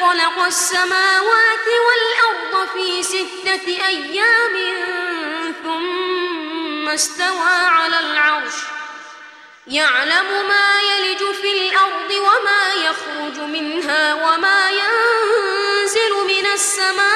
خلق السماوات والأرض في ستة أيام ثم استوى على العرش. يعلم ما يلج في الأرض وما يخرج منها وما ينزل من السماء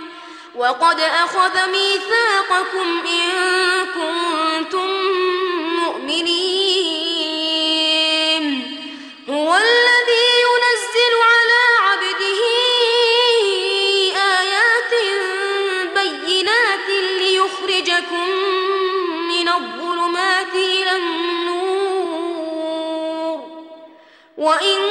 وقد أخذ ميثاقكم إن كنتم مؤمنين. هو الذي ينزل على عبده آيات بينات ليخرجكم من الظلمات إلى النور. وإن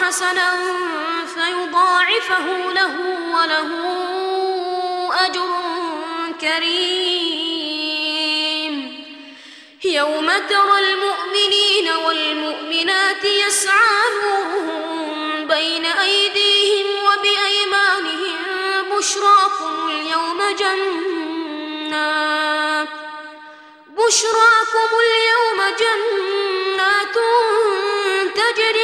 حسنا فيضاعفه له وله أجر كريم. يوم ترى المؤمنين والمؤمنات يسعى نورهم بين أيديهم وبأيمانهم بشراكم اليوم جنات. بشراكم اليوم جنات تجري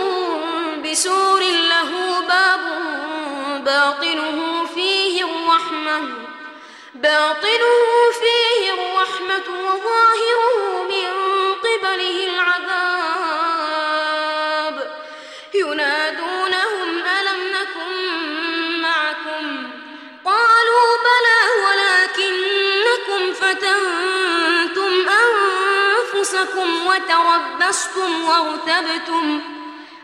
بسور له باب باطنه فيه الرحمة باطنه فيه الرحمة وظاهره من قبله العذاب. ينادونهم ألم نكن معكم؟ قالوا بلى ولكنكم فتنتم أنفسكم وتربصتم وارتبتم.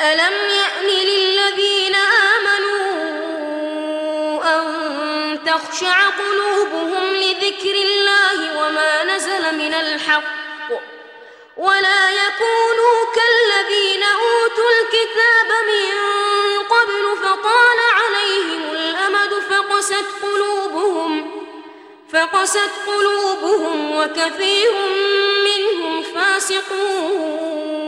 ألم يأن للذين آمنوا أن تخشع قلوبهم لذكر الله وما نزل من الحق ولا يكونوا كالذين أوتوا الكتاب من قبل فطال عليهم الأمد فقست قلوبهم فقست قلوبهم وكثير منهم فاسقون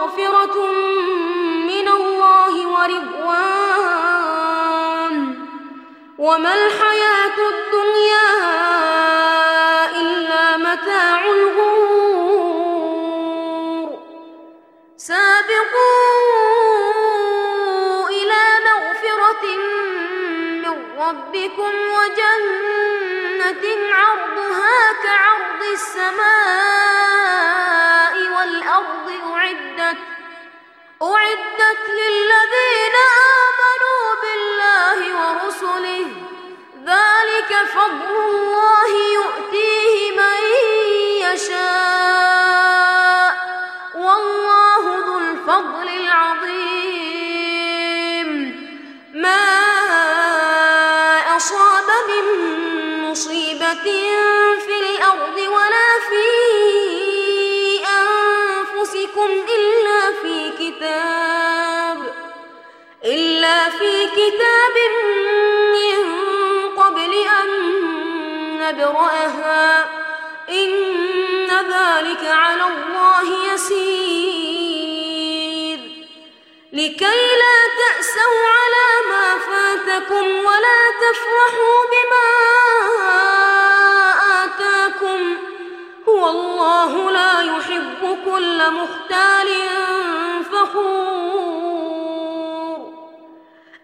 ومغفرة من الله ورضوان. وما الحياة الدنيا للذين آمنوا بالله ورسله. ذلك فضل الله يؤتيه من يشاء. والله ذو الفضل العظيم. ما أصاب من مصيبة في الأرض ولا في أنفسكم إلا في كتاب إلا في كتاب من قبل أن نبرأها. إن ذلك على الله يسير. لكي لا تأسوا على ما فاتكم ولا تفرحوا بما آتاكم. والله لا يحب كل مختال فخور.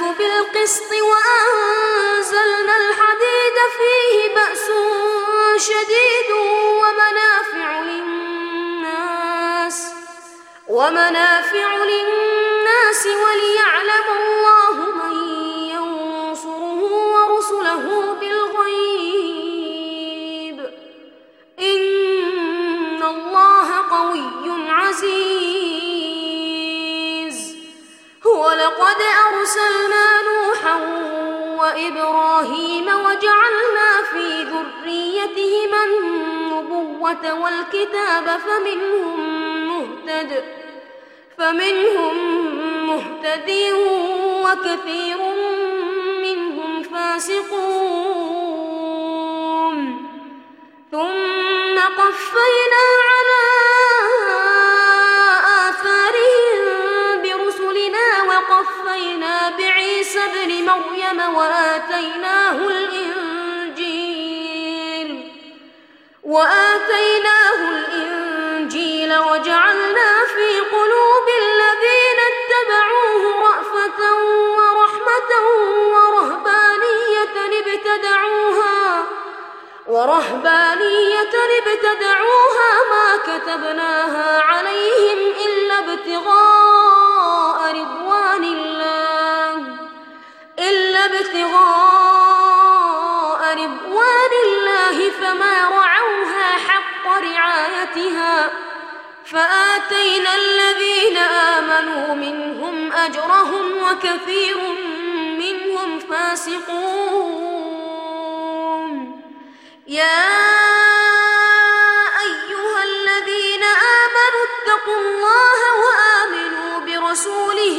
بالقسط وأنزلنا الحديد فيه بأس شديد ومنافع للناس ومنافع للناس وليعلم الله أرسلنا نوحا وإبراهيم وجعلنا في ذريتهما النبوة والكتاب فمنهم مهتد فمنهم مهتد وكثير منهم فاسقون. ثم قفينا وآتيناه الإنجيل. وآتيناه الإنجيل وجعلنا في قلوب الذين اتبعوه رأفة ورحمة ورهبانية ابتدعوها ورهبانية ابتدعوها ما كتبناها عليهم إلا ابتغاء رضوان الله إلا ابتغاء رضوان الله فما رعوها حق رعايتها فآتينا الذين آمنوا منهم أجرهم وكثير منهم فاسقون. يا أيها الذين آمنوا اتقوا الله وآمنوا برسوله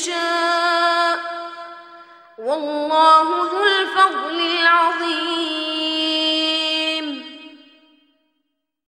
يشاء. والله ذو الفضل العظيم.